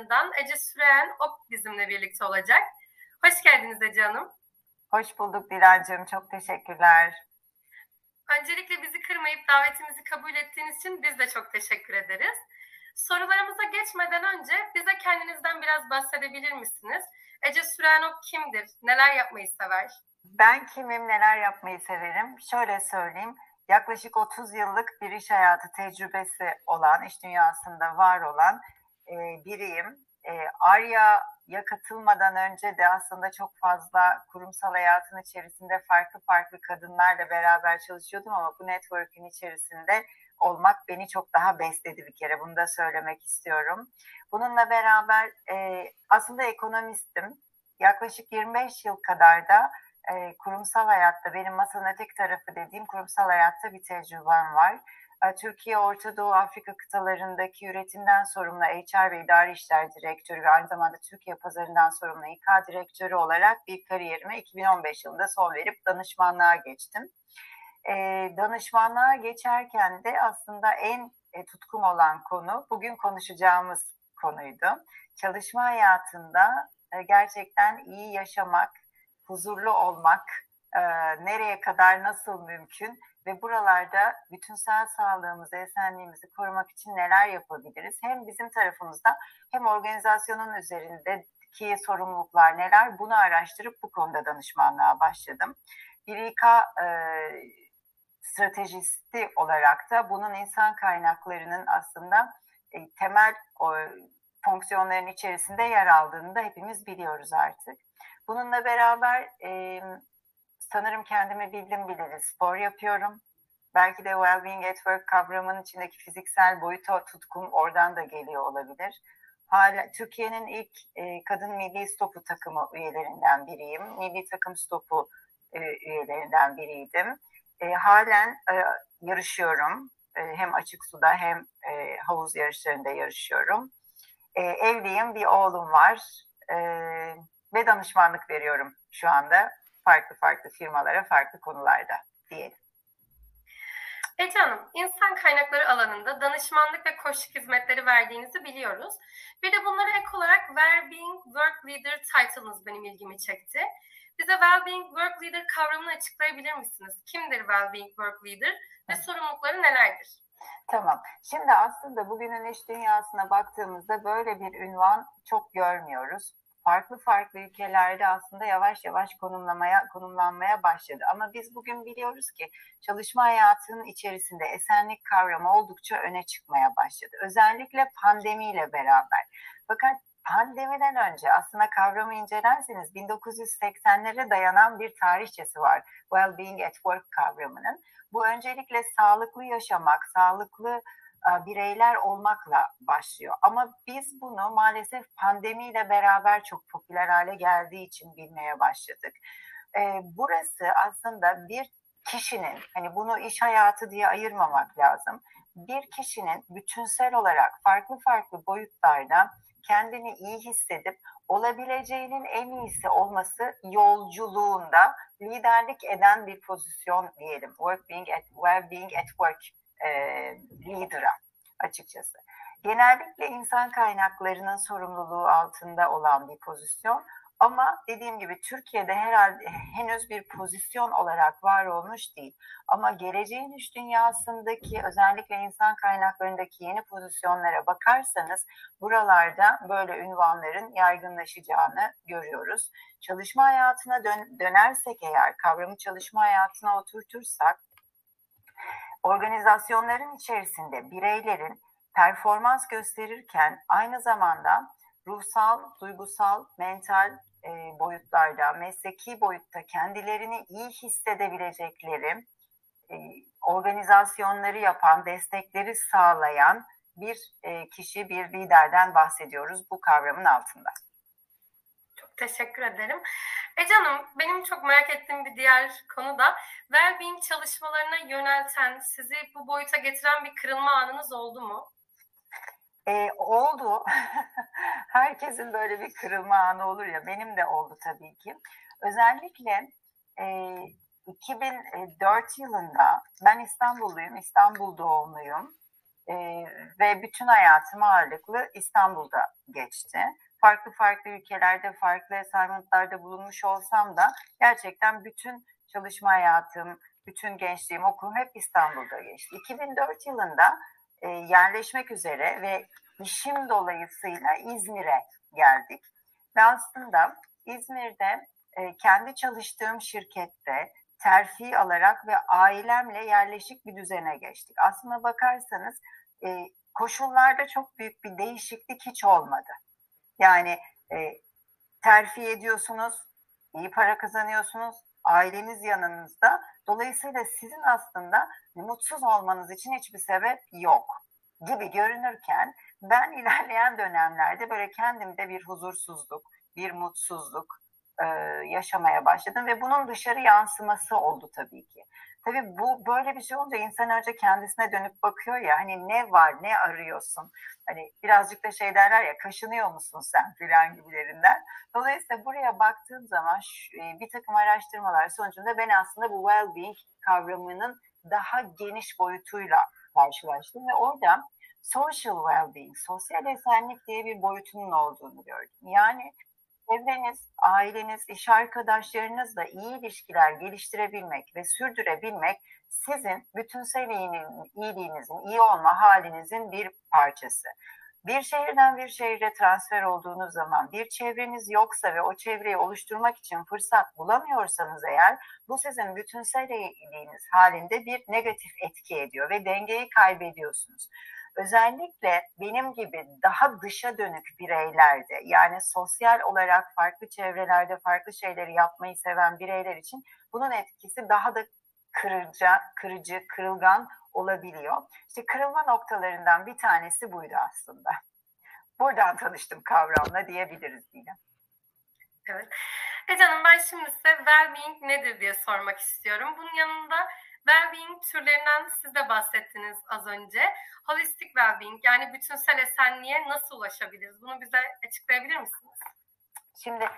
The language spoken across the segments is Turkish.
kadınlarından Ece Süreyen Ok bizimle birlikte olacak. Hoş geldiniz Ece Hanım. Hoş bulduk Dilancığım. Çok teşekkürler. Öncelikle bizi kırmayıp davetimizi kabul ettiğiniz için biz de çok teşekkür ederiz. Sorularımıza geçmeden önce bize kendinizden biraz bahsedebilir misiniz? Ece Sürenok kimdir? Neler yapmayı sever? Ben kimim, neler yapmayı severim? Şöyle söyleyeyim. Yaklaşık 30 yıllık bir iş hayatı tecrübesi olan, iş dünyasında var olan e, biriyim. E, Arya'ya katılmadan önce de aslında çok fazla kurumsal hayatın içerisinde farklı farklı kadınlarla beraber çalışıyordum ama bu network'ün içerisinde olmak beni çok daha besledi bir kere. Bunu da söylemek istiyorum. Bununla beraber e, aslında ekonomistim. Yaklaşık 25 yıl kadar da e, kurumsal hayatta, benim masanın öteki tarafı dediğim kurumsal hayatta bir tecrübem var. E, Türkiye, Orta Doğu, Afrika kıtalarındaki üretimden sorumlu HR ve İdari İşler Direktörü ve aynı zamanda Türkiye pazarından sorumlu İK Direktörü olarak bir kariyerime 2015 yılında son verip danışmanlığa geçtim. E, danışmanlığa geçerken de aslında en e, tutkum olan konu bugün konuşacağımız konuydu. Çalışma hayatında e, gerçekten iyi yaşamak, huzurlu olmak, e, nereye kadar nasıl mümkün ve buralarda bütünsel sağlığımızı, esenliğimizi korumak için neler yapabiliriz? Hem bizim tarafımızda hem organizasyonun üzerindeki sorumluluklar neler? Bunu araştırıp bu konuda danışmanlığa başladım. Bir İK e, stratejisti olarak da bunun insan kaynaklarının aslında e, temel o, fonksiyonların içerisinde yer aldığını da hepimiz biliyoruz artık. Bununla beraber e, sanırım kendimi bildim bileli spor yapıyorum. Belki de well-being at work kavramının içindeki fiziksel boyutu tutkum oradan da geliyor olabilir. Hala Türkiye'nin ilk e, kadın milli stopu takımı üyelerinden biriyim. Milli takım stopu e, üyelerinden biriydim. E, halen e, yarışıyorum. E, hem açık suda hem e, havuz yarışlarında yarışıyorum. E, evliyim, bir oğlum var. E, ve danışmanlık veriyorum şu anda farklı farklı firmalara, farklı konularda diyelim. Ece Hanım, insan kaynakları alanında danışmanlık ve koçluk hizmetleri verdiğinizi biliyoruz. Bir de bunlara ek olarak Wellbeing Work Leader title'ınız benim ilgimi çekti. Bize Wellbeing Work Leader kavramını açıklayabilir misiniz? Kimdir Wellbeing Work Leader ve sorumlulukları nelerdir? Tamam. Şimdi aslında bugünün iş dünyasına baktığımızda böyle bir ünvan çok görmüyoruz farklı farklı ülkelerde aslında yavaş yavaş konumlamaya konumlanmaya başladı. Ama biz bugün biliyoruz ki çalışma hayatının içerisinde esenlik kavramı oldukça öne çıkmaya başladı. Özellikle pandemiyle beraber. Fakat pandemiden önce aslında kavramı incelerseniz 1980'lere dayanan bir tarihçesi var. Well-being at work kavramının. Bu öncelikle sağlıklı yaşamak, sağlıklı bireyler olmakla başlıyor. Ama biz bunu maalesef pandemiyle beraber çok popüler hale geldiği için bilmeye başladık. Burası aslında bir kişinin, hani bunu iş hayatı diye ayırmamak lazım. Bir kişinin bütünsel olarak farklı farklı boyutlarda kendini iyi hissedip olabileceğinin en iyisi olması yolculuğunda liderlik eden bir pozisyon diyelim. Work being at, well being at work e, leader'a açıkçası. Genellikle insan kaynaklarının sorumluluğu altında olan bir pozisyon ama dediğim gibi Türkiye'de herhalde henüz bir pozisyon olarak var olmuş değil. Ama geleceğin iş dünyasındaki özellikle insan kaynaklarındaki yeni pozisyonlara bakarsanız buralarda böyle ünvanların yaygınlaşacağını görüyoruz. Çalışma hayatına dön dönersek eğer kavramı çalışma hayatına oturtursak organizasyonların içerisinde bireylerin performans gösterirken aynı zamanda ruhsal, duygusal, mental e, boyutlarda, mesleki boyutta kendilerini iyi hissedebilecekleri e, organizasyonları yapan, destekleri sağlayan bir e, kişi, bir liderden bahsediyoruz bu kavramın altında. Çok teşekkür ederim. Ece Hanım, benim çok merak ettiğim bir diğer konu da well-being çalışmalarına yönelten, sizi bu boyuta getiren bir kırılma anınız oldu mu? E, oldu. Herkesin böyle bir kırılma anı olur ya. Benim de oldu tabii ki. Özellikle e, 2004 yılında ben İstanbulluyum, İstanbul doğumluyum e, ve bütün hayatım ağırlıklı İstanbul'da geçti. Farklı farklı ülkelerde, farklı assignment'larda bulunmuş olsam da gerçekten bütün çalışma hayatım, bütün gençliğim, okulum hep İstanbul'da geçti. 2004 yılında e, yerleşmek üzere ve işim dolayısıyla İzmir'e geldik. Ve aslında İzmir'de e, kendi çalıştığım şirkette terfi alarak ve ailemle yerleşik bir düzene geçtik. Aslına bakarsanız e, koşullarda çok büyük bir değişiklik hiç olmadı. Yani e, terfi ediyorsunuz, iyi para kazanıyorsunuz, aileniz yanınızda. Dolayısıyla sizin aslında mutsuz olmanız için hiçbir sebep yok gibi görünürken ben ilerleyen dönemlerde böyle kendimde bir huzursuzluk, bir mutsuzluk e, yaşamaya başladım ve bunun dışarı yansıması oldu tabii ki. Tabii bu böyle bir şey olunca insan önce kendisine dönüp bakıyor ya hani ne var ne arıyorsun hani birazcık da şey derler ya kaşınıyor musun sen filan gibilerinden. Dolayısıyla buraya baktığım zaman şu, bir takım araştırmalar sonucunda ben aslında bu well-being kavramının daha geniş boyutuyla karşılaştım ve orada social well-being, sosyal esenlik diye bir boyutunun olduğunu gördüm. Yani çevreniz, aileniz, iş arkadaşlarınızla iyi ilişkiler geliştirebilmek ve sürdürebilmek sizin bütünsel iyiliğinizin, iyi olma halinizin bir parçası. Bir şehirden bir şehre transfer olduğunuz zaman bir çevreniz yoksa ve o çevreyi oluşturmak için fırsat bulamıyorsanız eğer bu sizin bütünsel iyiliğiniz halinde bir negatif etki ediyor ve dengeyi kaybediyorsunuz. Özellikle benim gibi daha dışa dönük bireylerde yani sosyal olarak farklı çevrelerde farklı şeyleri yapmayı seven bireyler için bunun etkisi daha da kırıcı, kırıcı, kırılgan olabiliyor. İşte kırılma noktalarından bir tanesi buydu aslında. Buradan tanıştım kavramla diyebiliriz yine. Evet. Ece Hanım ben şimdi size well-being nedir diye sormak istiyorum. Bunun yanında well-being türlerinden siz de bahsettiniz az önce. Holistic well-being yani bütünsel esenliğe nasıl ulaşabiliriz? Bunu bize açıklayabilir misiniz? Şimdi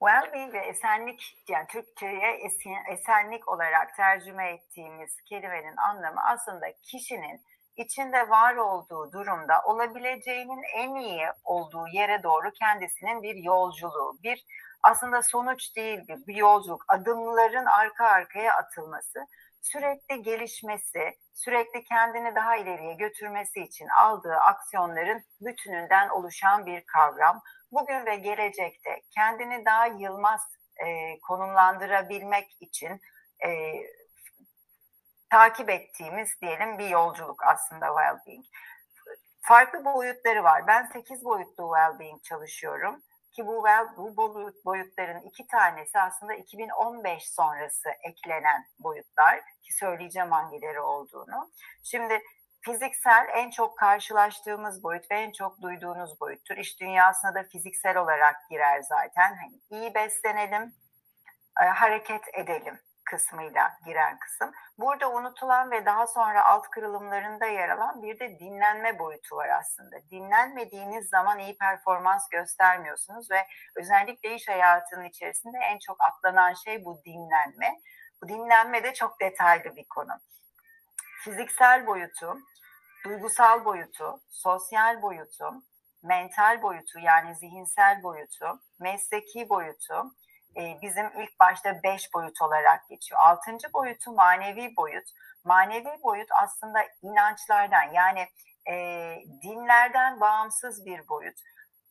well-being ve esenlik yani Türkçe'ye esen, esenlik olarak tercüme ettiğimiz kelimenin anlamı aslında kişinin içinde var olduğu durumda olabileceğinin en iyi olduğu yere doğru kendisinin bir yolculuğu, bir aslında sonuç değil bir, bir yolculuk, adımların arka arkaya atılması sürekli gelişmesi, sürekli kendini daha ileriye götürmesi için aldığı aksiyonların bütününden oluşan bir kavram. Bugün ve gelecekte kendini daha yılmaz e, konumlandırabilmek için e, takip ettiğimiz diyelim bir yolculuk aslında well-being. Farklı boyutları var. Ben 8 boyutlu well-being çalışıyorum ki bu, bu boyutların iki tanesi aslında 2015 sonrası eklenen boyutlar ki söyleyeceğim hangileri olduğunu. Şimdi fiziksel en çok karşılaştığımız boyut ve en çok duyduğunuz boyuttur. İş dünyasına da fiziksel olarak girer zaten. Hani iyi beslenelim, e, hareket edelim kısmıyla giren kısım. Burada unutulan ve daha sonra alt kırılımlarında yer alan bir de dinlenme boyutu var aslında. Dinlenmediğiniz zaman iyi performans göstermiyorsunuz ve özellikle iş hayatının içerisinde en çok atlanan şey bu dinlenme. Bu dinlenme de çok detaylı bir konu. Fiziksel boyutu, duygusal boyutu, sosyal boyutu, mental boyutu yani zihinsel boyutu, mesleki boyutu, bizim ilk başta beş boyut olarak geçiyor. Altıncı boyutu manevi boyut. Manevi boyut aslında inançlardan yani e, dinlerden bağımsız bir boyut.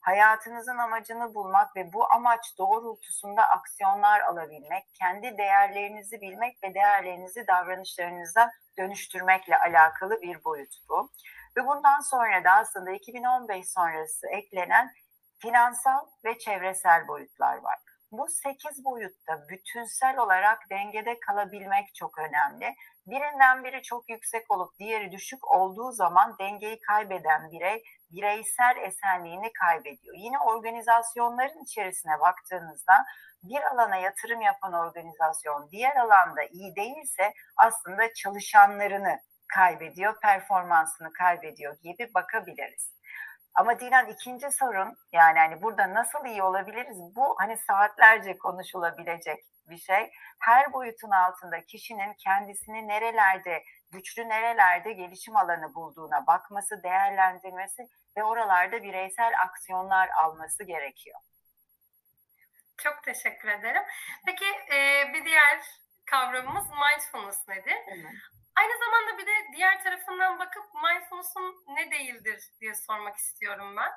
Hayatınızın amacını bulmak ve bu amaç doğrultusunda aksiyonlar alabilmek, kendi değerlerinizi bilmek ve değerlerinizi davranışlarınıza dönüştürmekle alakalı bir boyut bu. Ve bundan sonra da aslında 2015 sonrası eklenen finansal ve çevresel boyutlar var. Bu sekiz boyutta bütünsel olarak dengede kalabilmek çok önemli. Birinden biri çok yüksek olup diğeri düşük olduğu zaman dengeyi kaybeden birey bireysel esenliğini kaybediyor. Yine organizasyonların içerisine baktığınızda bir alana yatırım yapan organizasyon diğer alanda iyi değilse aslında çalışanlarını kaybediyor, performansını kaybediyor gibi bakabiliriz. Ama Dilan ikinci sorun yani hani burada nasıl iyi olabiliriz? Bu hani saatlerce konuşulabilecek bir şey. Her boyutun altında kişinin kendisini nerelerde, güçlü nerelerde gelişim alanı bulduğuna bakması, değerlendirmesi ve oralarda bireysel aksiyonlar alması gerekiyor. Çok teşekkür ederim. Peki e, bir diğer kavramımız mindfulness nedir? Evet. Aynı zamanda bir de diğer tarafından bakıp mindfulness'un ne değildir diye sormak istiyorum ben.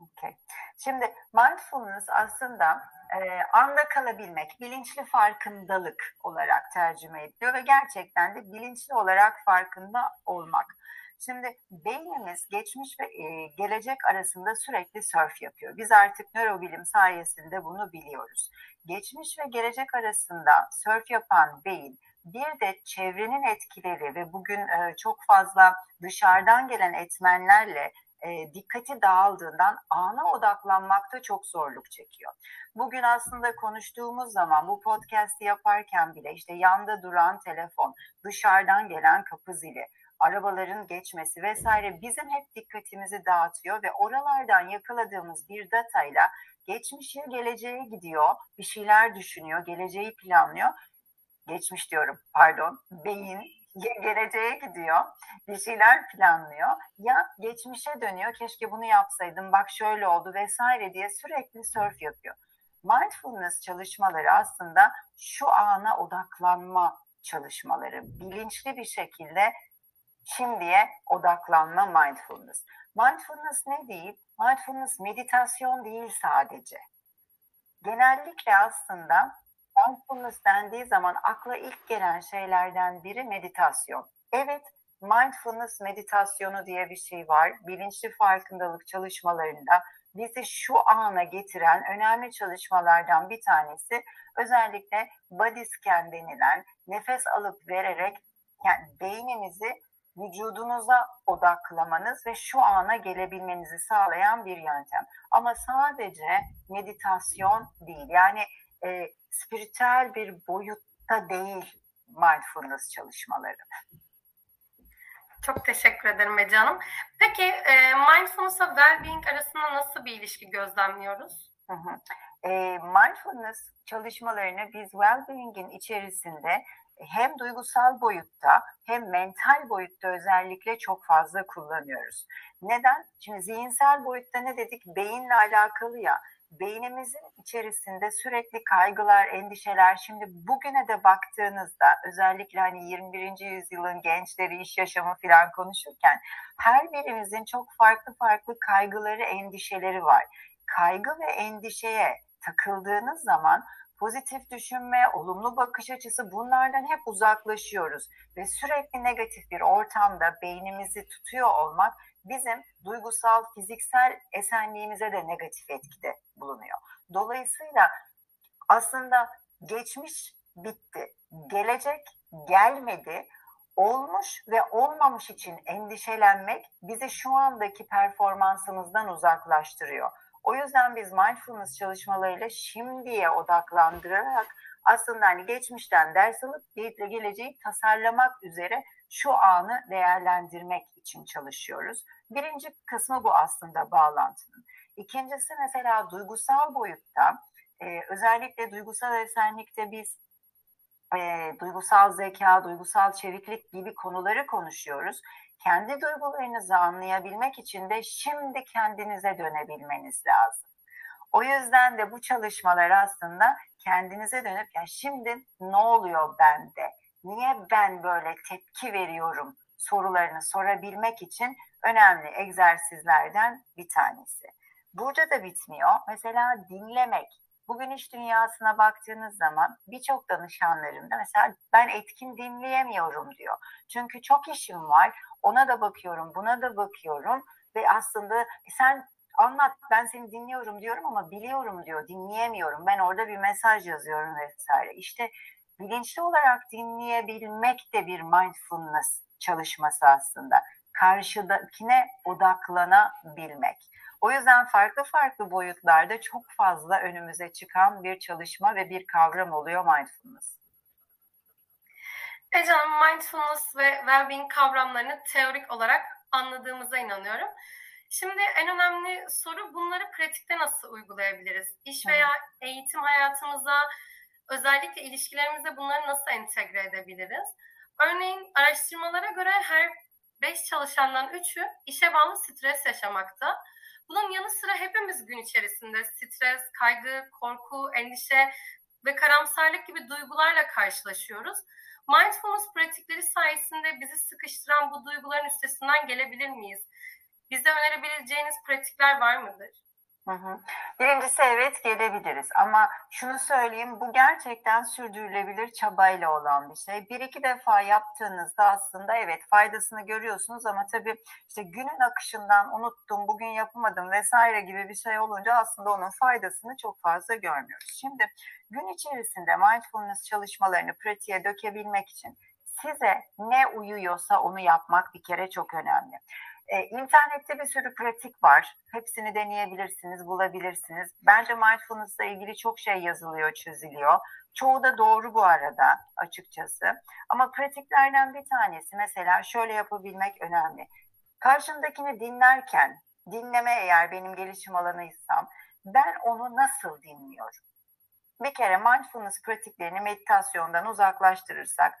Okay. Şimdi mindfulness aslında e, anda kalabilmek, bilinçli farkındalık olarak tercüme ediliyor ve gerçekten de bilinçli olarak farkında olmak. Şimdi beynimiz geçmiş ve e, gelecek arasında sürekli sörf yapıyor. Biz artık nörobilim sayesinde bunu biliyoruz. Geçmiş ve gelecek arasında sörf yapan beyin bir de çevrenin etkileri ve bugün e, çok fazla dışarıdan gelen etmenlerle e, dikkati dağıldığından ana odaklanmakta çok zorluk çekiyor. Bugün aslında konuştuğumuz zaman bu podcast'i yaparken bile işte yanda duran telefon, dışarıdan gelen kapı zili, arabaların geçmesi vesaire bizim hep dikkatimizi dağıtıyor ve oralardan yakaladığımız bir datayla geçmişe geleceğe gidiyor, bir şeyler düşünüyor, geleceği planlıyor. Geçmiş diyorum pardon, beyin ya geleceğe gidiyor, bir şeyler planlıyor ya geçmişe dönüyor. Keşke bunu yapsaydım, bak şöyle oldu vesaire diye sürekli surf yapıyor. Mindfulness çalışmaları aslında şu ana odaklanma çalışmaları. Bilinçli bir şekilde şimdiye odaklanma mindfulness. Mindfulness ne değil? Mindfulness meditasyon değil sadece. Genellikle aslında mindfulness dendiği zaman akla ilk gelen şeylerden biri meditasyon. Evet, mindfulness meditasyonu diye bir şey var. Bilinçli farkındalık çalışmalarında bizi şu ana getiren önemli çalışmalardan bir tanesi özellikle body scan denilen nefes alıp vererek yani beynimizi vücudunuza odaklamanız ve şu ana gelebilmenizi sağlayan bir yöntem. Ama sadece meditasyon değil. Yani e, spiritüel bir boyutta değil mindfulness çalışmaları. Çok teşekkür ederim Ece Hanım. Peki e, mindfulness ve well-being arasında nasıl bir ilişki gözlemliyoruz? Hı hı. E, mindfulness çalışmalarını biz well-being'in içerisinde hem duygusal boyutta hem mental boyutta özellikle çok fazla kullanıyoruz. Neden? Şimdi zihinsel boyutta ne dedik? Beyinle alakalı ya beynimizin içerisinde sürekli kaygılar, endişeler. Şimdi bugüne de baktığınızda özellikle hani 21. yüzyılın gençleri, iş yaşamı falan konuşurken her birimizin çok farklı farklı kaygıları, endişeleri var. Kaygı ve endişeye takıldığınız zaman pozitif düşünme, olumlu bakış açısı bunlardan hep uzaklaşıyoruz ve sürekli negatif bir ortamda beynimizi tutuyor olmak bizim duygusal, fiziksel esenliğimize de negatif etkide bulunuyor. Dolayısıyla aslında geçmiş bitti, gelecek gelmedi, olmuş ve olmamış için endişelenmek bizi şu andaki performansımızdan uzaklaştırıyor. O yüzden biz mindfulness çalışmalarıyla şimdiye odaklandırarak aslında hani geçmişten ders alıp geleceği tasarlamak üzere şu anı değerlendirmek için çalışıyoruz. Birinci kısmı bu aslında bağlantının. İkincisi mesela duygusal boyutta e, özellikle duygusal esenlikte biz e, duygusal zeka, duygusal çeviklik gibi konuları konuşuyoruz. Kendi duygularınızı anlayabilmek için de şimdi kendinize dönebilmeniz lazım. O yüzden de bu çalışmalar aslında kendinize dönüp ya şimdi ne oluyor bende? Niye ben böyle tepki veriyorum? sorularını sorabilmek için önemli egzersizlerden bir tanesi. Burada da bitmiyor. Mesela dinlemek. Bugün iş dünyasına baktığınız zaman birçok danışanlarımda mesela ben etkin dinleyemiyorum diyor. Çünkü çok işim var. Ona da bakıyorum, buna da bakıyorum ve aslında sen anlat ben seni dinliyorum diyorum ama biliyorum diyor dinleyemiyorum ben orada bir mesaj yazıyorum vesaire işte bilinçli olarak dinleyebilmek de bir mindfulness çalışması aslında karşıdakine odaklanabilmek. O yüzden farklı farklı boyutlarda çok fazla önümüze çıkan bir çalışma ve bir kavram oluyor mindfulness. Ece Hanım, mindfulness ve well-being kavramlarını teorik olarak anladığımıza inanıyorum. Şimdi en önemli soru bunları pratikte nasıl uygulayabiliriz? İş veya eğitim hayatımıza, özellikle ilişkilerimize bunları nasıl entegre edebiliriz? Örneğin araştırmalara göre her 5 çalışandan 3'ü işe bağlı stres yaşamakta. Bunun yanı sıra hepimiz gün içerisinde stres, kaygı, korku, endişe ve karamsarlık gibi duygularla karşılaşıyoruz. Mindfulness pratikleri sayesinde bizi sıkıştıran bu duyguların üstesinden gelebilir miyiz? Bize önerebileceğiniz pratikler var mıdır? Birincisi evet gelebiliriz ama şunu söyleyeyim bu gerçekten sürdürülebilir çabayla olan bir şey. Bir iki defa yaptığınızda aslında evet faydasını görüyorsunuz ama tabii işte günün akışından unuttum, bugün yapamadım vesaire gibi bir şey olunca aslında onun faydasını çok fazla görmüyoruz. Şimdi gün içerisinde mindfulness çalışmalarını pratiğe dökebilmek için size ne uyuyorsa onu yapmak bir kere çok önemli. E, internette bir sürü pratik var. Hepsini deneyebilirsiniz, bulabilirsiniz. Bence mindfulness ile ilgili çok şey yazılıyor, çözülüyor. Çoğu da doğru bu arada açıkçası. Ama pratiklerden bir tanesi mesela şöyle yapabilmek önemli. Karşımdakini dinlerken, dinleme eğer benim gelişim alanıysam, ben onu nasıl dinliyorum? Bir kere mindfulness pratiklerini meditasyondan uzaklaştırırsak,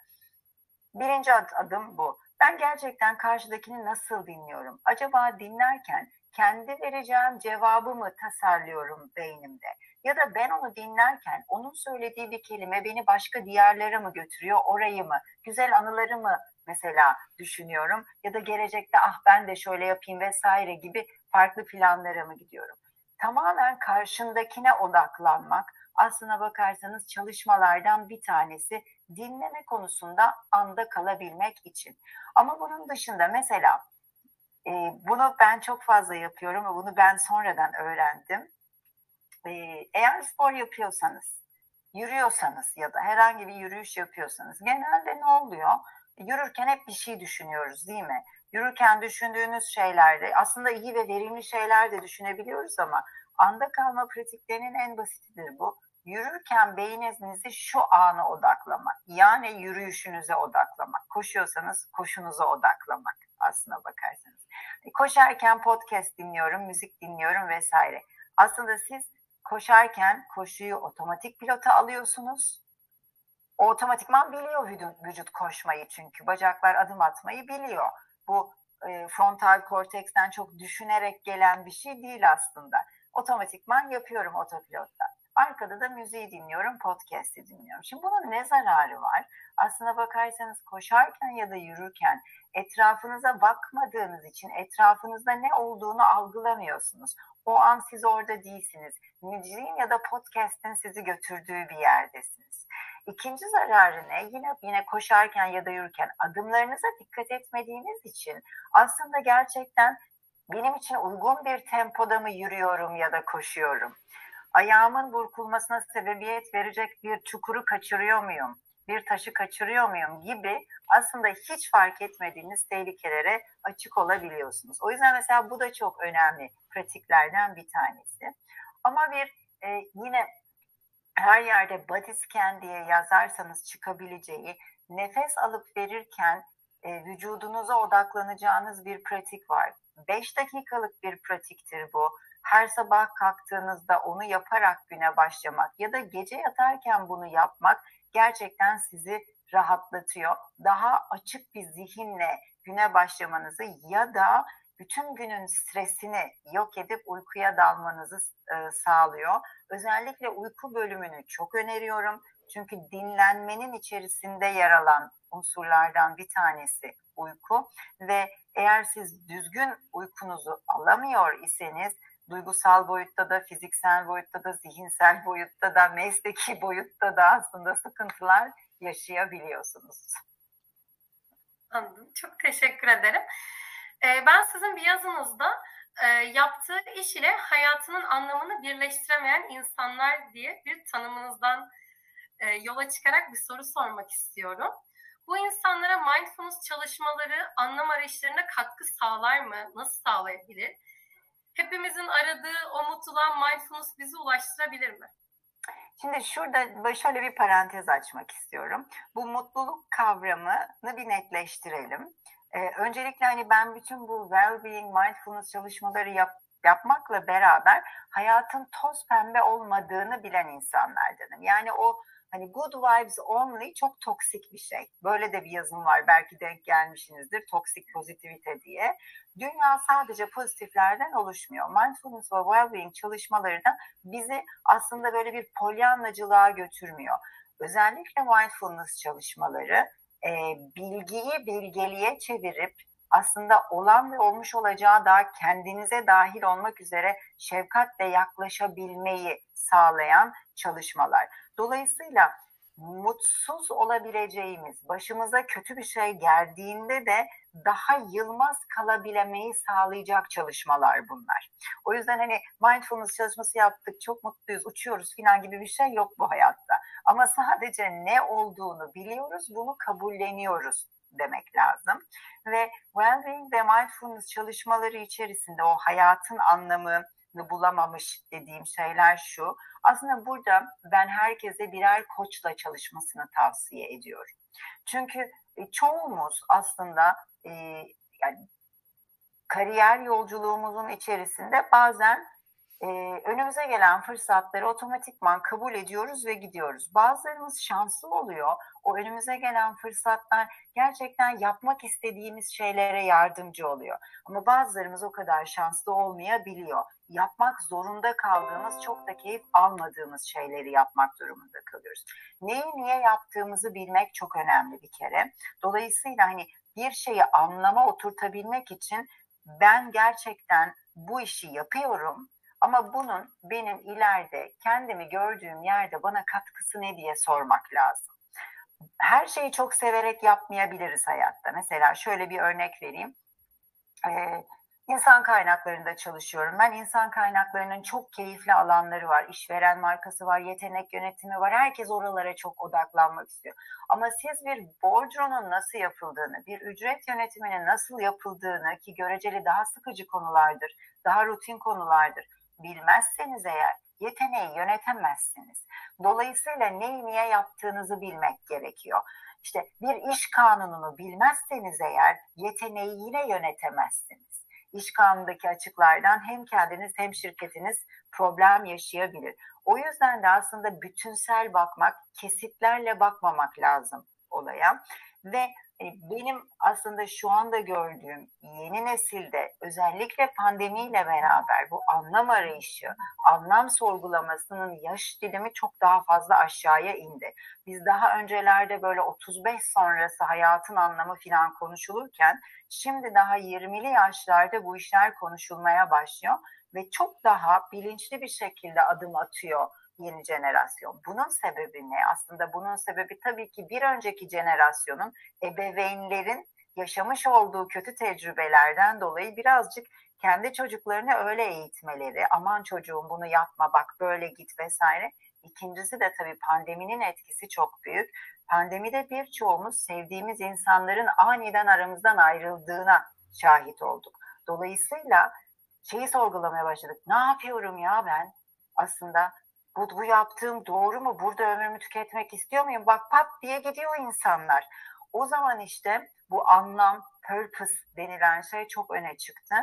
birinci adım bu ben gerçekten karşıdakini nasıl dinliyorum? Acaba dinlerken kendi vereceğim cevabı mı tasarlıyorum beynimde? Ya da ben onu dinlerken onun söylediği bir kelime beni başka diyarlara mı götürüyor, orayı mı, güzel anıları mı mesela düşünüyorum? Ya da gelecekte ah ben de şöyle yapayım vesaire gibi farklı planlara mı gidiyorum? Tamamen karşındakine odaklanmak aslına bakarsanız çalışmalardan bir tanesi dinleme konusunda anda kalabilmek için. Ama bunun dışında mesela e, bunu ben çok fazla yapıyorum ve bunu ben sonradan öğrendim. E, eğer spor yapıyorsanız, yürüyorsanız ya da herhangi bir yürüyüş yapıyorsanız genelde ne oluyor? Yürürken hep bir şey düşünüyoruz değil mi? Yürürken düşündüğünüz şeylerde aslında iyi ve verimli şeyler de düşünebiliyoruz ama anda kalma pratiklerinin en basitidir bu yürürken beyninizi şu ana odaklamak. Yani yürüyüşünüze odaklamak. Koşuyorsanız koşunuza odaklamak aslına bakarsanız. E, koşarken podcast dinliyorum, müzik dinliyorum vesaire. Aslında siz koşarken koşuyu otomatik pilota alıyorsunuz. O otomatikman biliyor vücut koşmayı çünkü. Bacaklar adım atmayı biliyor. Bu e, frontal korteksten çok düşünerek gelen bir şey değil aslında. Otomatikman yapıyorum otopilotta. Arkada da müziği dinliyorum, podcast'i dinliyorum. Şimdi bunun ne zararı var? Aslına bakarsanız koşarken ya da yürürken etrafınıza bakmadığınız için etrafınızda ne olduğunu algılamıyorsunuz. O an siz orada değilsiniz. Müziğin ya da podcast'in sizi götürdüğü bir yerdesiniz. İkinci zararı ne? Yine yine koşarken ya da yürürken adımlarınıza dikkat etmediğiniz için aslında gerçekten benim için uygun bir tempoda mı yürüyorum ya da koşuyorum? Ayağımın burkulmasına sebebiyet verecek bir çukuru kaçırıyor muyum? Bir taşı kaçırıyor muyum gibi aslında hiç fark etmediğiniz tehlikelere açık olabiliyorsunuz. O yüzden mesela bu da çok önemli pratiklerden bir tanesi. Ama bir e, yine her yerde body scan diye yazarsanız çıkabileceği nefes alıp verirken e, vücudunuza odaklanacağınız bir pratik var. 5 dakikalık bir pratiktir bu her sabah kalktığınızda onu yaparak güne başlamak ya da gece yatarken bunu yapmak gerçekten sizi rahatlatıyor. Daha açık bir zihinle güne başlamanızı ya da bütün günün stresini yok edip uykuya dalmanızı e, sağlıyor. Özellikle uyku bölümünü çok öneriyorum. Çünkü dinlenmenin içerisinde yer alan unsurlardan bir tanesi uyku ve eğer siz düzgün uykunuzu alamıyor iseniz duygusal boyutta da, fiziksel boyutta da, zihinsel boyutta da, mesleki boyutta da aslında sıkıntılar yaşayabiliyorsunuz. Anladım. Çok teşekkür ederim. Ee, ben sizin bir yazınızda e, yaptığı iş ile hayatının anlamını birleştiremeyen insanlar diye bir tanımınızdan e, yola çıkarak bir soru sormak istiyorum. Bu insanlara mindfulness çalışmaları anlam arayışlarına katkı sağlar mı? Nasıl sağlayabilir? Hepimizin aradığı o mutluluğa mindfulness bizi ulaştırabilir mi? Şimdi şurada şöyle bir parantez açmak istiyorum. Bu mutluluk kavramını bir netleştirelim. Ee, öncelikle hani ben bütün bu well-being, mindfulness çalışmaları yap, yapmakla beraber hayatın toz pembe olmadığını bilen insanlardanım. Yani o hani good vibes only çok toksik bir şey. Böyle de bir yazım var belki denk gelmişsinizdir toksik pozitivite diye. Dünya sadece pozitiflerden oluşmuyor. Mindfulness ve well-being çalışmaları da bizi aslında böyle bir polyanlacılığa götürmüyor. Özellikle mindfulness çalışmaları e, bilgiyi bilgeliğe çevirip aslında olan ve olmuş olacağı da kendinize dahil olmak üzere şefkatle yaklaşabilmeyi sağlayan çalışmalar. Dolayısıyla mutsuz olabileceğimiz, başımıza kötü bir şey geldiğinde de daha yılmaz kalabilmeyi sağlayacak çalışmalar bunlar. O yüzden hani mindfulness çalışması yaptık, çok mutluyuz, uçuyoruz falan gibi bir şey yok bu hayatta. Ama sadece ne olduğunu biliyoruz, bunu kabulleniyoruz demek lazım. Ve well-being ve mindfulness çalışmaları içerisinde o hayatın anlamını bulamamış dediğim şeyler şu. Aslında burada ben herkese birer koçla çalışmasını tavsiye ediyorum. Çünkü e, çoğumuz aslında e, yani kariyer yolculuğumuzun içerisinde bazen e, önümüze gelen fırsatları otomatikman kabul ediyoruz ve gidiyoruz. Bazılarımız şanslı oluyor. O önümüze gelen fırsatlar gerçekten yapmak istediğimiz şeylere yardımcı oluyor. Ama bazılarımız o kadar şanslı olmayabiliyor. Yapmak zorunda kaldığımız, çok da keyif almadığımız şeyleri yapmak durumunda kalıyoruz. Neyi niye yaptığımızı bilmek çok önemli bir kere. Dolayısıyla hani bir şeyi anlama oturtabilmek için ben gerçekten bu işi yapıyorum ama bunun benim ileride kendimi gördüğüm yerde bana katkısı ne diye sormak lazım. Her şeyi çok severek yapmayabiliriz hayatta. Mesela şöyle bir örnek vereyim. Ee, İnsan kaynaklarında çalışıyorum. Ben insan kaynaklarının çok keyifli alanları var. İşveren markası var, yetenek yönetimi var. Herkes oralara çok odaklanmak istiyor. Ama siz bir bordronun nasıl yapıldığını, bir ücret yönetiminin nasıl yapıldığını ki göreceli daha sıkıcı konulardır, daha rutin konulardır bilmezseniz eğer yeteneği yönetemezsiniz. Dolayısıyla neyi niye yaptığınızı bilmek gerekiyor. İşte bir iş kanununu bilmezseniz eğer yeteneği yine yönetemezsiniz. İş kanundaki açıklardan hem kendiniz hem şirketiniz problem yaşayabilir. O yüzden de aslında bütünsel bakmak, kesitlerle bakmamak lazım olaya. Ve benim aslında şu anda gördüğüm yeni nesilde özellikle pandemiyle beraber bu anlam arayışı, anlam sorgulamasının yaş dilimi çok daha fazla aşağıya indi. Biz daha öncelerde böyle 35 sonrası hayatın anlamı falan konuşulurken şimdi daha 20'li yaşlarda bu işler konuşulmaya başlıyor ve çok daha bilinçli bir şekilde adım atıyor yeni jenerasyon. Bunun sebebi ne? Aslında bunun sebebi tabii ki bir önceki jenerasyonun ebeveynlerin yaşamış olduğu kötü tecrübelerden dolayı birazcık kendi çocuklarını öyle eğitmeleri, aman çocuğum bunu yapma bak böyle git vesaire. İkincisi de tabii pandeminin etkisi çok büyük. Pandemide birçoğumuz sevdiğimiz insanların aniden aramızdan ayrıldığına şahit olduk. Dolayısıyla şeyi sorgulamaya başladık. Ne yapıyorum ya ben? Aslında bu, bu yaptığım doğru mu? Burada ömrümü tüketmek istiyor muyum? Bak pat diye gidiyor insanlar. O zaman işte bu anlam, purpose denilen şey çok öne çıktı.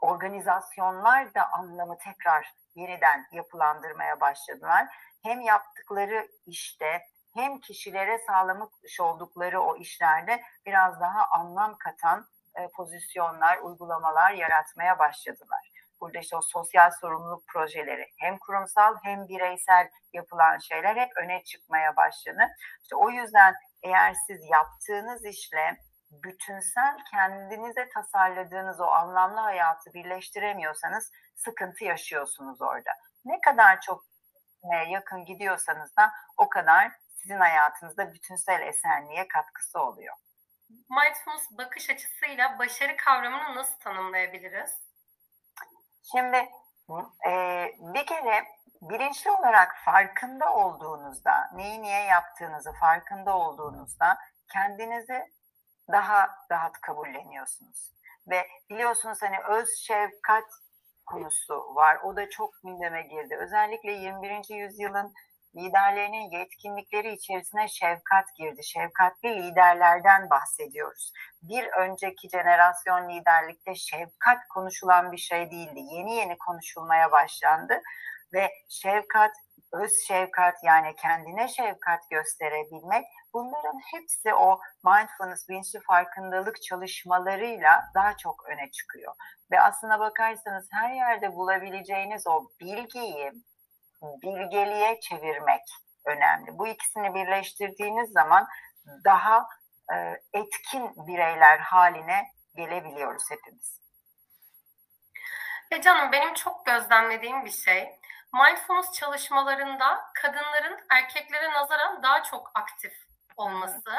Organizasyonlar da anlamı tekrar yeniden yapılandırmaya başladılar. Hem yaptıkları işte hem kişilere sağlamış oldukları o işlerde biraz daha anlam katan e, pozisyonlar, uygulamalar yaratmaya başladılar burada işte o sosyal sorumluluk projeleri hem kurumsal hem bireysel yapılan şeyler hep öne çıkmaya başladı. İşte o yüzden eğer siz yaptığınız işle bütünsel kendinize tasarladığınız o anlamlı hayatı birleştiremiyorsanız sıkıntı yaşıyorsunuz orada. Ne kadar çok yakın gidiyorsanız da o kadar sizin hayatınızda bütünsel esenliğe katkısı oluyor. Mindfulness bakış açısıyla başarı kavramını nasıl tanımlayabiliriz? Şimdi e, bir kere bilinçli olarak farkında olduğunuzda, neyi niye yaptığınızı farkında olduğunuzda kendinizi daha rahat kabulleniyorsunuz. Ve biliyorsunuz hani öz şefkat konusu var. O da çok gündeme girdi. Özellikle 21. yüzyılın liderlerinin yetkinlikleri içerisine şefkat girdi. Şefkatli liderlerden bahsediyoruz. Bir önceki jenerasyon liderlikte şefkat konuşulan bir şey değildi. Yeni yeni konuşulmaya başlandı ve şefkat, öz şefkat yani kendine şefkat gösterebilmek bunların hepsi o mindfulness, bilinçli farkındalık çalışmalarıyla daha çok öne çıkıyor. Ve aslına bakarsanız her yerde bulabileceğiniz o bilgiyi bilgeliğe çevirmek önemli. Bu ikisini birleştirdiğiniz zaman daha e, etkin bireyler haline gelebiliyoruz hepimiz. E canım benim çok gözlemlediğim bir şey. Mindfulness çalışmalarında kadınların erkeklere nazaran daha çok aktif olması.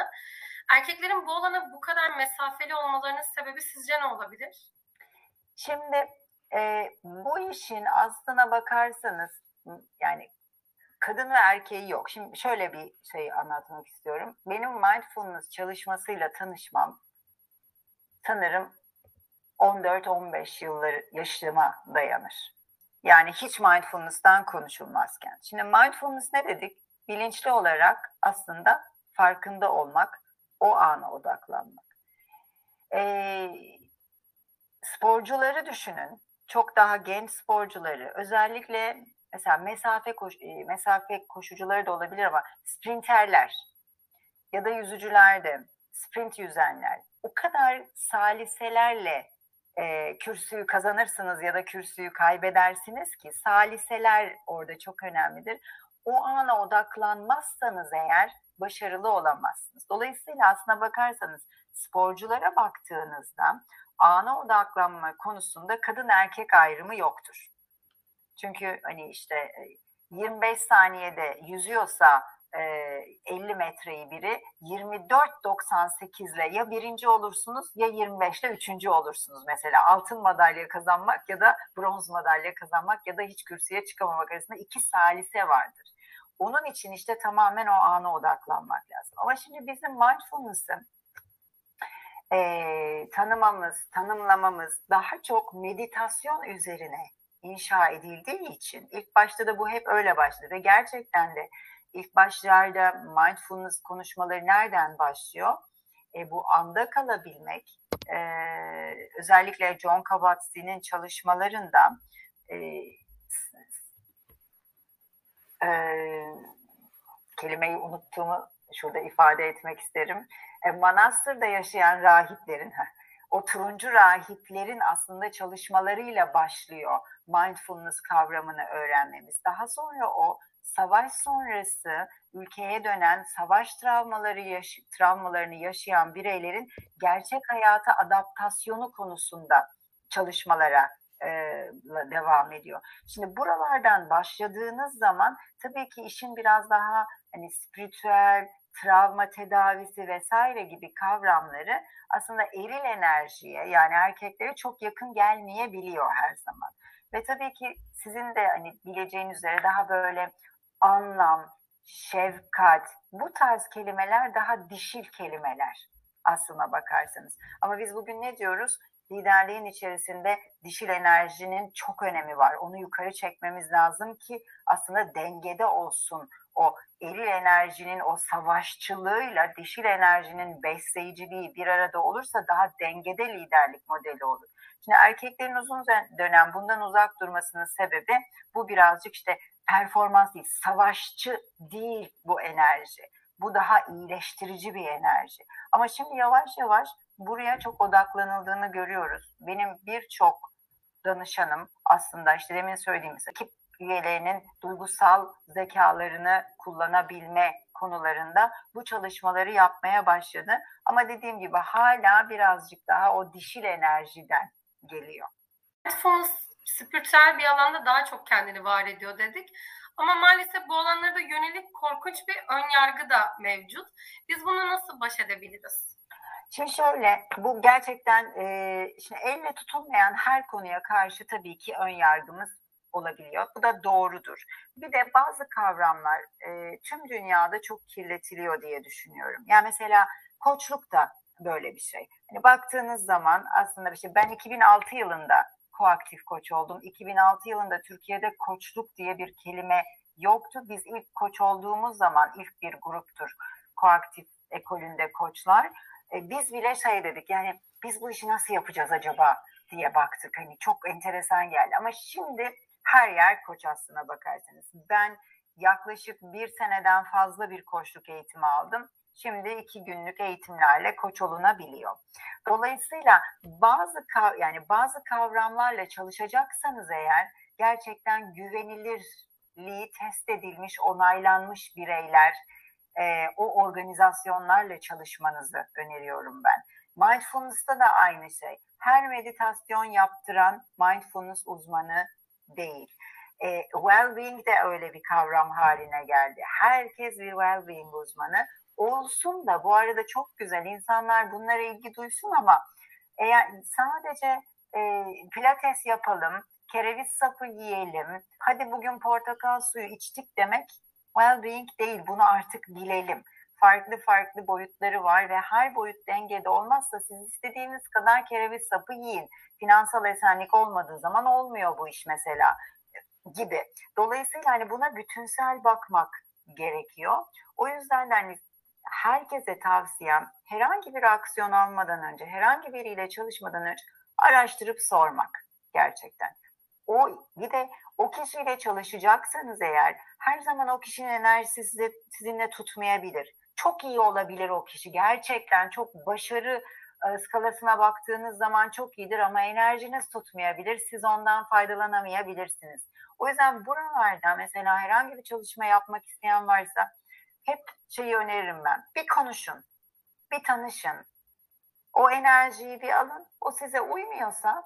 Erkeklerin bu alana bu kadar mesafeli olmalarının sebebi sizce ne olabilir? Şimdi e, bu işin aslına bakarsanız yani kadın ve erkeği yok. Şimdi şöyle bir şey anlatmak istiyorum. Benim mindfulness çalışmasıyla tanışmam sanırım 14-15 yılları yaşıma dayanır. Yani hiç mindfulness'tan konuşulmazken. Şimdi mindfulness ne dedik? Bilinçli olarak aslında farkında olmak, o ana odaklanmak. Ee, sporcuları düşünün. Çok daha genç sporcuları, özellikle mesela mesafe koş, e, mesafe koşucuları da olabilir ama sprinterler ya da yüzücüler de sprint yüzenler o kadar saliselerle e, kürsüyü kazanırsınız ya da kürsüyü kaybedersiniz ki saliseler orada çok önemlidir. O ana odaklanmazsanız eğer başarılı olamazsınız. Dolayısıyla aslına bakarsanız sporculara baktığınızda ana odaklanma konusunda kadın erkek ayrımı yoktur. Çünkü hani işte 25 saniyede yüzüyorsa 50 metreyi biri 24.98 ile ya birinci olursunuz ya 25 ile üçüncü olursunuz mesela altın madalya kazanmak ya da bronz madalya kazanmak ya da hiç kürsüye çıkamamak arasında iki salise vardır. Onun için işte tamamen o ana odaklanmak lazım. Ama şimdi bizim mindfulness'ın e, tanımamız, tanımlamamız daha çok meditasyon üzerine inşa edildiği için ilk başta da bu hep öyle başladı ve gerçekten de ilk başlarda mindfulness konuşmaları nereden başlıyor? E, bu anda kalabilmek, e, özellikle John Kabat-Zinn'in çalışmalarında e, e, kelimeyi unuttuğumu şurada ifade etmek isterim. E, Manastır'da yaşayan rahiplerin, o turuncu rahiplerin aslında çalışmalarıyla başlıyor mindfulness kavramını öğrenmemiz. Daha sonra o savaş sonrası ülkeye dönen savaş travmaları yaş travmalarını yaşayan bireylerin gerçek hayata adaptasyonu konusunda çalışmalara e, devam ediyor. Şimdi buralardan başladığınız zaman tabii ki işin biraz daha hani spiritüel, travma tedavisi vesaire gibi kavramları aslında eril enerjiye yani erkeklere çok yakın gelmeyebiliyor her zaman. Ve tabii ki sizin de hani bileceğiniz üzere daha böyle anlam, şefkat bu tarz kelimeler daha dişil kelimeler aslına bakarsanız. Ama biz bugün ne diyoruz? Liderliğin içerisinde dişil enerjinin çok önemi var. Onu yukarı çekmemiz lazım ki aslında dengede olsun. O eril enerjinin o savaşçılığıyla dişil enerjinin besleyiciliği bir arada olursa daha dengede liderlik modeli olur. Şimdi erkeklerin uzun dönem bundan uzak durmasının sebebi bu birazcık işte performans değil, savaşçı değil bu enerji. Bu daha iyileştirici bir enerji. Ama şimdi yavaş yavaş buraya çok odaklanıldığını görüyoruz. Benim birçok danışanım aslında işte demin söylediğim ekip üyelerinin duygusal zekalarını kullanabilme konularında bu çalışmaları yapmaya başladı. Ama dediğim gibi hala birazcık daha o dişil enerjiden geliyor. Mindfulness spiritüel bir alanda daha çok kendini var ediyor dedik. Ama maalesef bu alanlarda yönelik korkunç bir ön yargı da mevcut. Biz bunu nasıl baş edebiliriz? Şimdi şöyle, bu gerçekten e, şimdi elle tutulmayan her konuya karşı tabii ki ön yargımız olabiliyor. Bu da doğrudur. Bir de bazı kavramlar e, tüm dünyada çok kirletiliyor diye düşünüyorum. Yani mesela koçluk da böyle bir şey. Hani baktığınız zaman aslında bir şey ben 2006 yılında koaktif koç oldum. 2006 yılında Türkiye'de koçluk diye bir kelime yoktu. Biz ilk koç olduğumuz zaman ilk bir gruptur koaktif ekolünde koçlar. E, biz bile şey dedik yani biz bu işi nasıl yapacağız acaba diye baktık. Hani çok enteresan geldi ama şimdi her yer koç aslına bakarsanız. Ben yaklaşık bir seneden fazla bir koçluk eğitimi aldım. Şimdi iki günlük eğitimlerle koç olunabiliyor. Dolayısıyla bazı yani bazı kavramlarla çalışacaksanız eğer gerçekten güvenilirliği test edilmiş, onaylanmış bireyler, e, o organizasyonlarla çalışmanızı öneriyorum ben. Mindfulness'ta da aynı şey. Her meditasyon yaptıran mindfulness uzmanı değil. E, well-being de öyle bir kavram haline geldi. Herkes bir well-being uzmanı olsun da bu arada çok güzel insanlar bunlara ilgi duysun ama eğer sadece e, pilates yapalım, kereviz sapı yiyelim, hadi bugün portakal suyu içtik demek well-being değil. Bunu artık bilelim. Farklı farklı boyutları var ve her boyut dengede olmazsa siz istediğiniz kadar kereviz sapı yiyin. Finansal esenlik olmadığı zaman olmuyor bu iş mesela gibi. Dolayısıyla hani buna bütünsel bakmak gerekiyor. O yüzden de hani herkese tavsiyem herhangi bir aksiyon almadan önce, herhangi biriyle çalışmadan önce araştırıp sormak gerçekten. O bir de o kişiyle çalışacaksanız eğer her zaman o kişinin enerjisi size, sizinle tutmayabilir. Çok iyi olabilir o kişi. Gerçekten çok başarı e, skalasına baktığınız zaman çok iyidir ama enerjiniz tutmayabilir. Siz ondan faydalanamayabilirsiniz. O yüzden buralarda mesela herhangi bir çalışma yapmak isteyen varsa hep şeyi öneririm ben. Bir konuşun, bir tanışın. O enerjiyi bir alın. O size uymuyorsa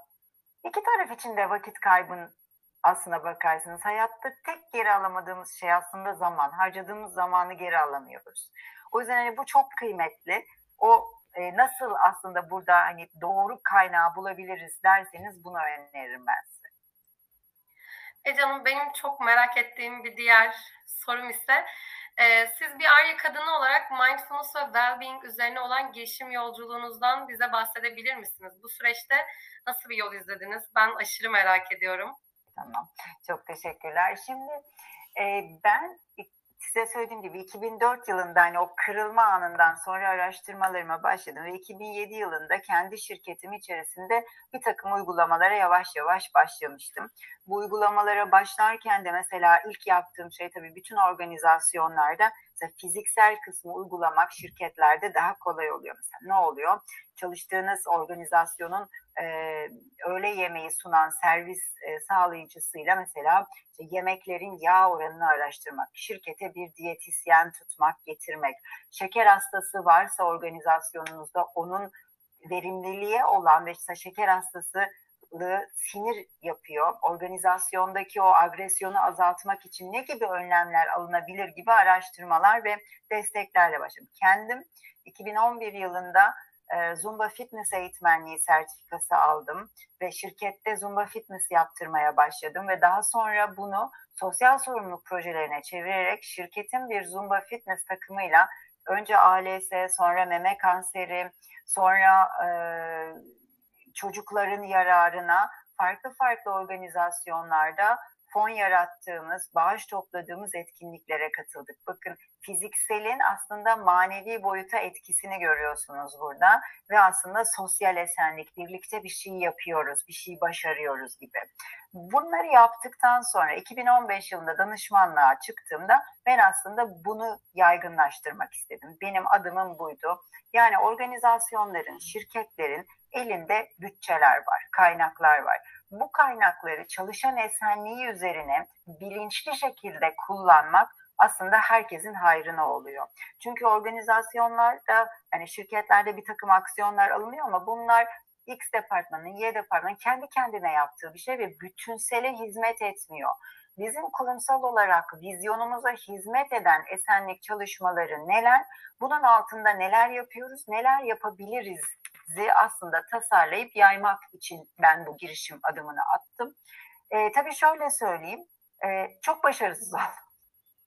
iki taraf için de vakit kaybın aslına bakarsınız. Hayatta tek geri alamadığımız şey aslında zaman. Harcadığımız zamanı geri alamıyoruz. O yüzden hani bu çok kıymetli. O e, nasıl aslında burada hani doğru kaynağı bulabiliriz derseniz bunu öneririm ben size. E canım benim çok merak ettiğim bir diğer sorum ise e, siz bir Arya kadını olarak mindfulness ve well-being üzerine olan gelişim yolculuğunuzdan bize bahsedebilir misiniz? Bu süreçte nasıl bir yol izlediniz? Ben aşırı merak ediyorum. Tamam. Çok teşekkürler. Şimdi e, ben size söylediğim gibi 2004 yılında hani o kırılma anından sonra araştırmalarıma başladım ve 2007 yılında kendi şirketim içerisinde bir takım uygulamalara yavaş yavaş başlamıştım. Bu uygulamalara başlarken de mesela ilk yaptığım şey tabii bütün organizasyonlarda mesela fiziksel kısmı uygulamak şirketlerde daha kolay oluyor. Mesela ne oluyor? Çalıştığınız organizasyonun e, öğle yemeği sunan servis e, sağlayıcısıyla mesela işte yemeklerin yağ oranını araştırmak, şirkete bir diyetisyen tutmak, getirmek, şeker hastası varsa organizasyonunuzda onun verimliliğe olan ve işte şeker hastası sinir yapıyor. Organizasyondaki o agresyonu azaltmak için ne gibi önlemler alınabilir gibi araştırmalar ve desteklerle başladım. Kendim 2011 yılında Zumba Fitness eğitmenliği sertifikası aldım ve şirkette Zumba Fitness yaptırmaya başladım ve daha sonra bunu sosyal sorumluluk projelerine çevirerek şirketin bir Zumba Fitness takımıyla önce ALS, sonra meme kanseri, sonra e, çocukların yararına farklı farklı organizasyonlarda fon yarattığımız, bağış topladığımız etkinliklere katıldık. Bakın fizikselin aslında manevi boyuta etkisini görüyorsunuz burada ve aslında sosyal esenlik, birlikte bir şey yapıyoruz, bir şey başarıyoruz gibi. Bunları yaptıktan sonra 2015 yılında danışmanlığa çıktığımda ben aslında bunu yaygınlaştırmak istedim. Benim adımım buydu. Yani organizasyonların, şirketlerin elinde bütçeler var, kaynaklar var. Bu kaynakları çalışan esenliği üzerine bilinçli şekilde kullanmak aslında herkesin hayrına oluyor. Çünkü organizasyonlarda yani şirketlerde bir takım aksiyonlar alınıyor ama bunlar X departmanın, Y departmanın kendi kendine yaptığı bir şey ve bütünsele hizmet etmiyor. Bizim kurumsal olarak vizyonumuza hizmet eden esenlik çalışmaları neler? Bunun altında neler yapıyoruz, neler yapabiliriz aslında tasarlayıp yaymak için ben bu girişim adımını attım. E, tabii şöyle söyleyeyim, e, çok başarısız oldum.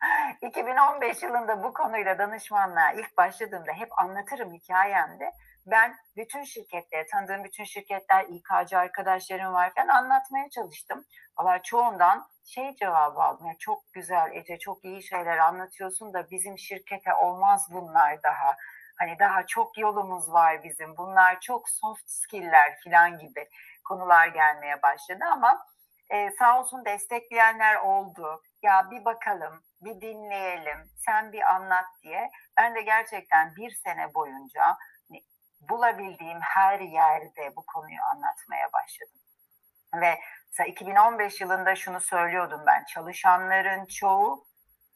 2015 yılında bu konuyla danışmanlığa ilk başladığımda hep anlatırım hikayemde. Ben bütün şirketlere, tanıdığım bütün şirketler, İK'cı arkadaşlarım var falan anlatmaya çalıştım. Valla çoğundan şey cevabı aldım. Ya çok güzel Ece, çok iyi şeyler anlatıyorsun da bizim şirkete olmaz bunlar daha. Hani daha çok yolumuz var bizim. Bunlar çok soft skill'ler falan gibi konular gelmeye başladı ama e, sağ olsun destekleyenler oldu. Ya bir bakalım, bir dinleyelim, sen bir anlat diye. Ben de gerçekten bir sene boyunca hani, bulabildiğim her yerde bu konuyu anlatmaya başladım. Ve mesela 2015 yılında şunu söylüyordum ben, çalışanların çoğu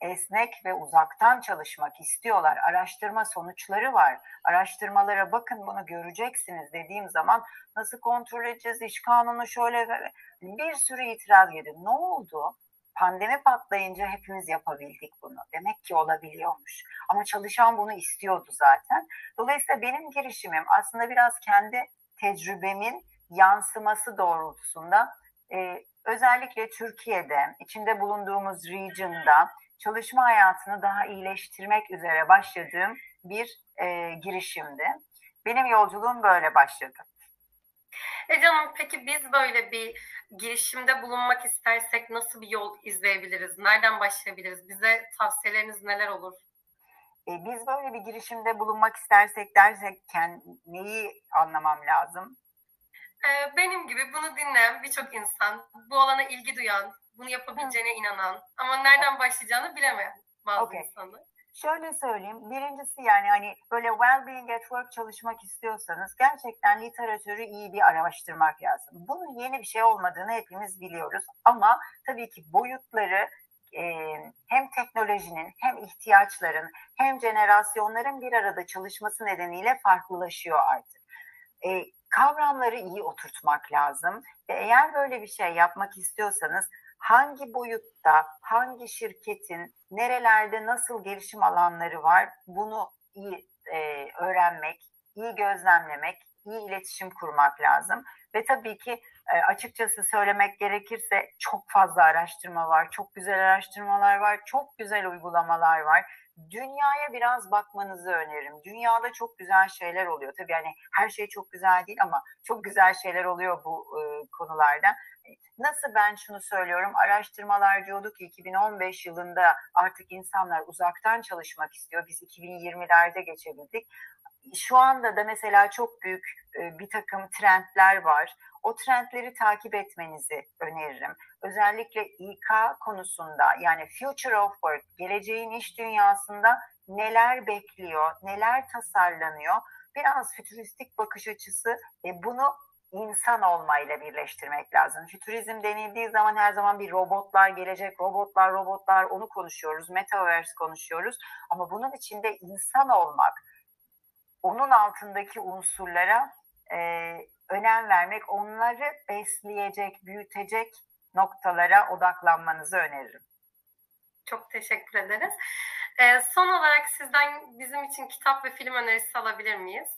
esnek ve uzaktan çalışmak istiyorlar. Araştırma sonuçları var. Araştırmalara bakın bunu göreceksiniz dediğim zaman nasıl kontrol edeceğiz iş kanunu şöyle bir sürü itiraz geldi. Ne oldu? Pandemi patlayınca hepimiz yapabildik bunu. Demek ki olabiliyormuş. Ama çalışan bunu istiyordu zaten. Dolayısıyla benim girişimim aslında biraz kendi tecrübemin yansıması doğrultusunda e, özellikle Türkiye'de, içinde bulunduğumuz region'da çalışma hayatını daha iyileştirmek üzere başladığım bir e, girişimdi. Benim yolculuğum böyle başladı. E canım peki biz böyle bir girişimde bulunmak istersek nasıl bir yol izleyebiliriz? Nereden başlayabiliriz? Bize tavsiyeleriniz neler olur? E, biz böyle bir girişimde bulunmak istersek dersekken neyi anlamam lazım? E, benim gibi bunu dinleyen birçok insan, bu alana ilgi duyan, bunu yapabileceğine inanan ama nereden başlayacağını bilemeyen bazı okay. insanlar. Şöyle söyleyeyim. Birincisi yani hani böyle well-being at work çalışmak istiyorsanız gerçekten literatürü iyi bir araştırmak lazım. Bunun yeni bir şey olmadığını hepimiz biliyoruz. Ama tabii ki boyutları e, hem teknolojinin hem ihtiyaçların hem jenerasyonların bir arada çalışması nedeniyle farklılaşıyor artık. E, kavramları iyi oturtmak lazım ve eğer böyle bir şey yapmak istiyorsanız hangi boyutta, hangi şirketin nerelerde nasıl gelişim alanları var bunu iyi e, öğrenmek, iyi gözlemlemek, iyi iletişim kurmak lazım. Ve tabii ki e, açıkçası söylemek gerekirse çok fazla araştırma var, çok güzel araştırmalar var, çok güzel uygulamalar var. Dünyaya biraz bakmanızı öneririm. Dünyada çok güzel şeyler oluyor. Tabii hani her şey çok güzel değil ama çok güzel şeyler oluyor bu e, konularda. Nasıl ben şunu söylüyorum? Araştırmalar diyordu ki 2015 yılında artık insanlar uzaktan çalışmak istiyor. Biz 2020'lerde geçebildik. Şu anda da mesela çok büyük e, bir takım trendler var. O trendleri takip etmenizi öneririm. Özellikle İK konusunda yani Future of Work, geleceğin iş dünyasında neler bekliyor, neler tasarlanıyor? Biraz fütüristik bakış açısı e, bunu insan olmayla birleştirmek lazım. Fütürizm denildiği zaman her zaman bir robotlar gelecek, robotlar, robotlar onu konuşuyoruz, metaverse konuşuyoruz. Ama bunun içinde insan olmak, onun altındaki unsurlara e, önem vermek, onları besleyecek, büyütecek noktalara odaklanmanızı öneririm. Çok teşekkür ederiz. Ee, son olarak sizden bizim için kitap ve film önerisi alabilir miyiz?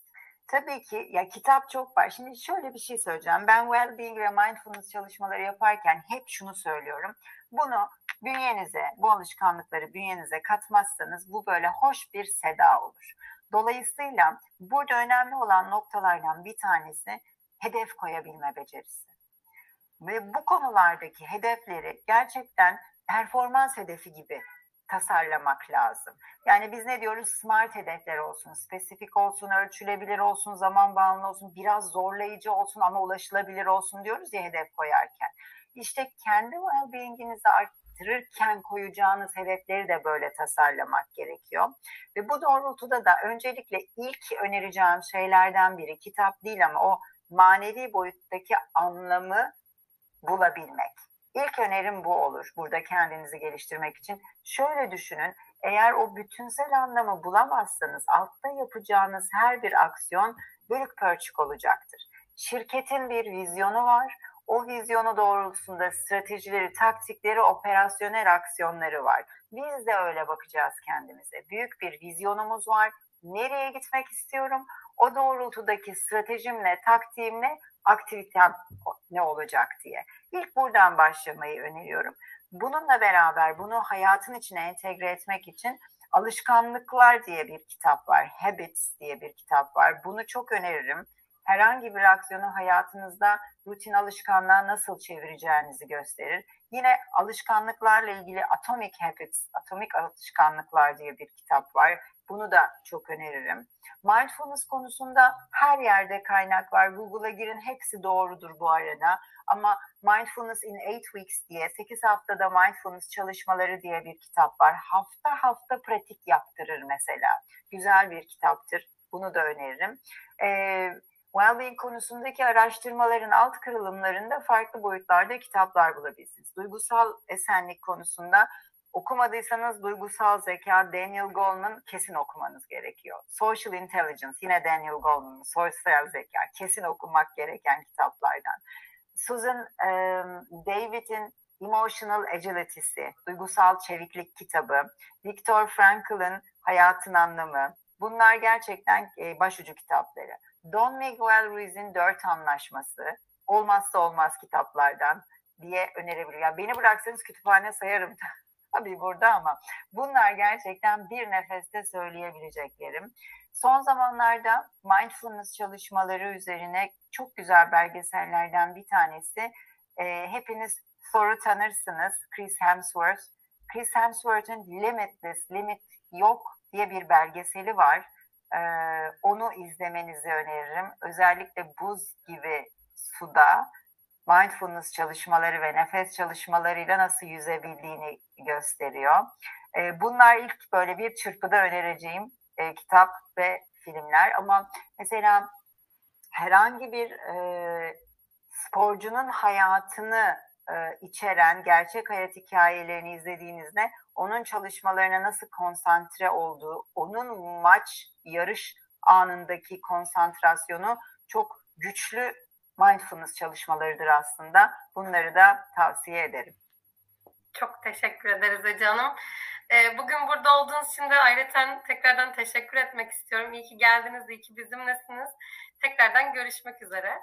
Tabii ki ya kitap çok var. Şimdi şöyle bir şey söyleyeceğim. Ben well-being ve mindfulness çalışmaları yaparken hep şunu söylüyorum. Bunu bünyenize, bu alışkanlıkları bünyenize katmazsanız bu böyle hoş bir seda olur. Dolayısıyla burada önemli olan noktalardan bir tanesi hedef koyabilme becerisi. Ve bu konulardaki hedefleri gerçekten performans hedefi gibi tasarlamak lazım. Yani biz ne diyoruz? Smart hedefler olsun, spesifik olsun, ölçülebilir olsun, zaman bağımlı olsun, biraz zorlayıcı olsun ama ulaşılabilir olsun diyoruz ya hedef koyarken. İşte kendi well-being'inizi arttırırken koyacağınız hedefleri de böyle tasarlamak gerekiyor. Ve bu doğrultuda da öncelikle ilk önereceğim şeylerden biri kitap değil ama o manevi boyuttaki anlamı bulabilmek. İlk önerim bu olur burada kendinizi geliştirmek için. Şöyle düşünün, eğer o bütünsel anlamı bulamazsanız altta yapacağınız her bir aksiyon bölük pörçük olacaktır. Şirketin bir vizyonu var. O vizyonu doğrultusunda stratejileri, taktikleri, operasyonel aksiyonları var. Biz de öyle bakacağız kendimize. Büyük bir vizyonumuz var. Nereye gitmek istiyorum? O doğrultudaki stratejimle, taktiğimle aktivitem ne olacak diye. İlk buradan başlamayı öneriyorum. Bununla beraber bunu hayatın içine entegre etmek için Alışkanlıklar diye bir kitap var. Habits diye bir kitap var. Bunu çok öneririm. Herhangi bir aksiyonu hayatınızda rutin alışkanlığa nasıl çevireceğinizi gösterir. Yine alışkanlıklarla ilgili Atomic Habits, Atomik Alışkanlıklar diye bir kitap var. Bunu da çok öneririm. Mindfulness konusunda her yerde kaynak var. Google'a girin hepsi doğrudur bu arada. Ama Mindfulness in 8 Weeks diye 8 haftada mindfulness çalışmaları diye bir kitap var. Hafta hafta pratik yaptırır mesela. Güzel bir kitaptır. Bunu da öneririm. Ee, Wellbeing konusundaki araştırmaların alt kırılımlarında farklı boyutlarda kitaplar bulabilirsiniz. Duygusal esenlik konusunda okumadıysanız duygusal zeka Daniel Goleman kesin okumanız gerekiyor. Social Intelligence yine Daniel Goleman'ın sosyal zeka kesin okumak gereken kitaplardan. Susan um, David'in Emotional Agility'si, Duygusal Çeviklik kitabı, Viktor Frankl'ın Hayatın Anlamı, bunlar gerçekten e, başucu kitapları. Don Miguel Ruiz'in Dört Anlaşması, olmazsa olmaz kitaplardan diye önerebilirim. Yani beni bıraksanız kütüphane sayarım tabii burada ama bunlar gerçekten bir nefeste söyleyebileceklerim. Son zamanlarda mindfulness çalışmaları üzerine çok güzel belgesellerden bir tanesi. E, hepiniz Thor'u tanırsınız. Chris Hemsworth. Chris Hemsworth'ın Limitless, Limit Yok diye bir belgeseli var. E, onu izlemenizi öneririm. Özellikle buz gibi suda mindfulness çalışmaları ve nefes çalışmalarıyla nasıl yüzebildiğini gösteriyor. E, bunlar ilk böyle bir çırpıda önereceğim e, kitap ve filmler ama mesela herhangi bir e, sporcunun hayatını e, içeren gerçek hayat hikayelerini izlediğinizde onun çalışmalarına nasıl konsantre olduğu, onun maç, yarış anındaki konsantrasyonu çok güçlü mindfulness çalışmalarıdır aslında. Bunları da tavsiye ederim. Çok teşekkür ederiz Ece Hanım. Ee, bugün burada olduğunuz için de ayrıca tekrardan teşekkür etmek istiyorum. İyi ki geldiniz, iyi ki bizimlesiniz. Tekrardan görüşmek üzere.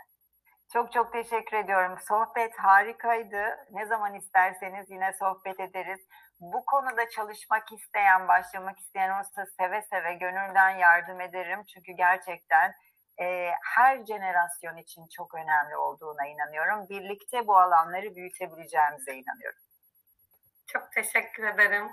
Çok çok teşekkür ediyorum. Sohbet harikaydı. Ne zaman isterseniz yine sohbet ederiz. Bu konuda çalışmak isteyen, başlamak isteyen olursa seve seve gönülden yardım ederim. Çünkü gerçekten e, her jenerasyon için çok önemli olduğuna inanıyorum. Birlikte bu alanları büyütebileceğimize inanıyorum. Çok teşekkür ederim.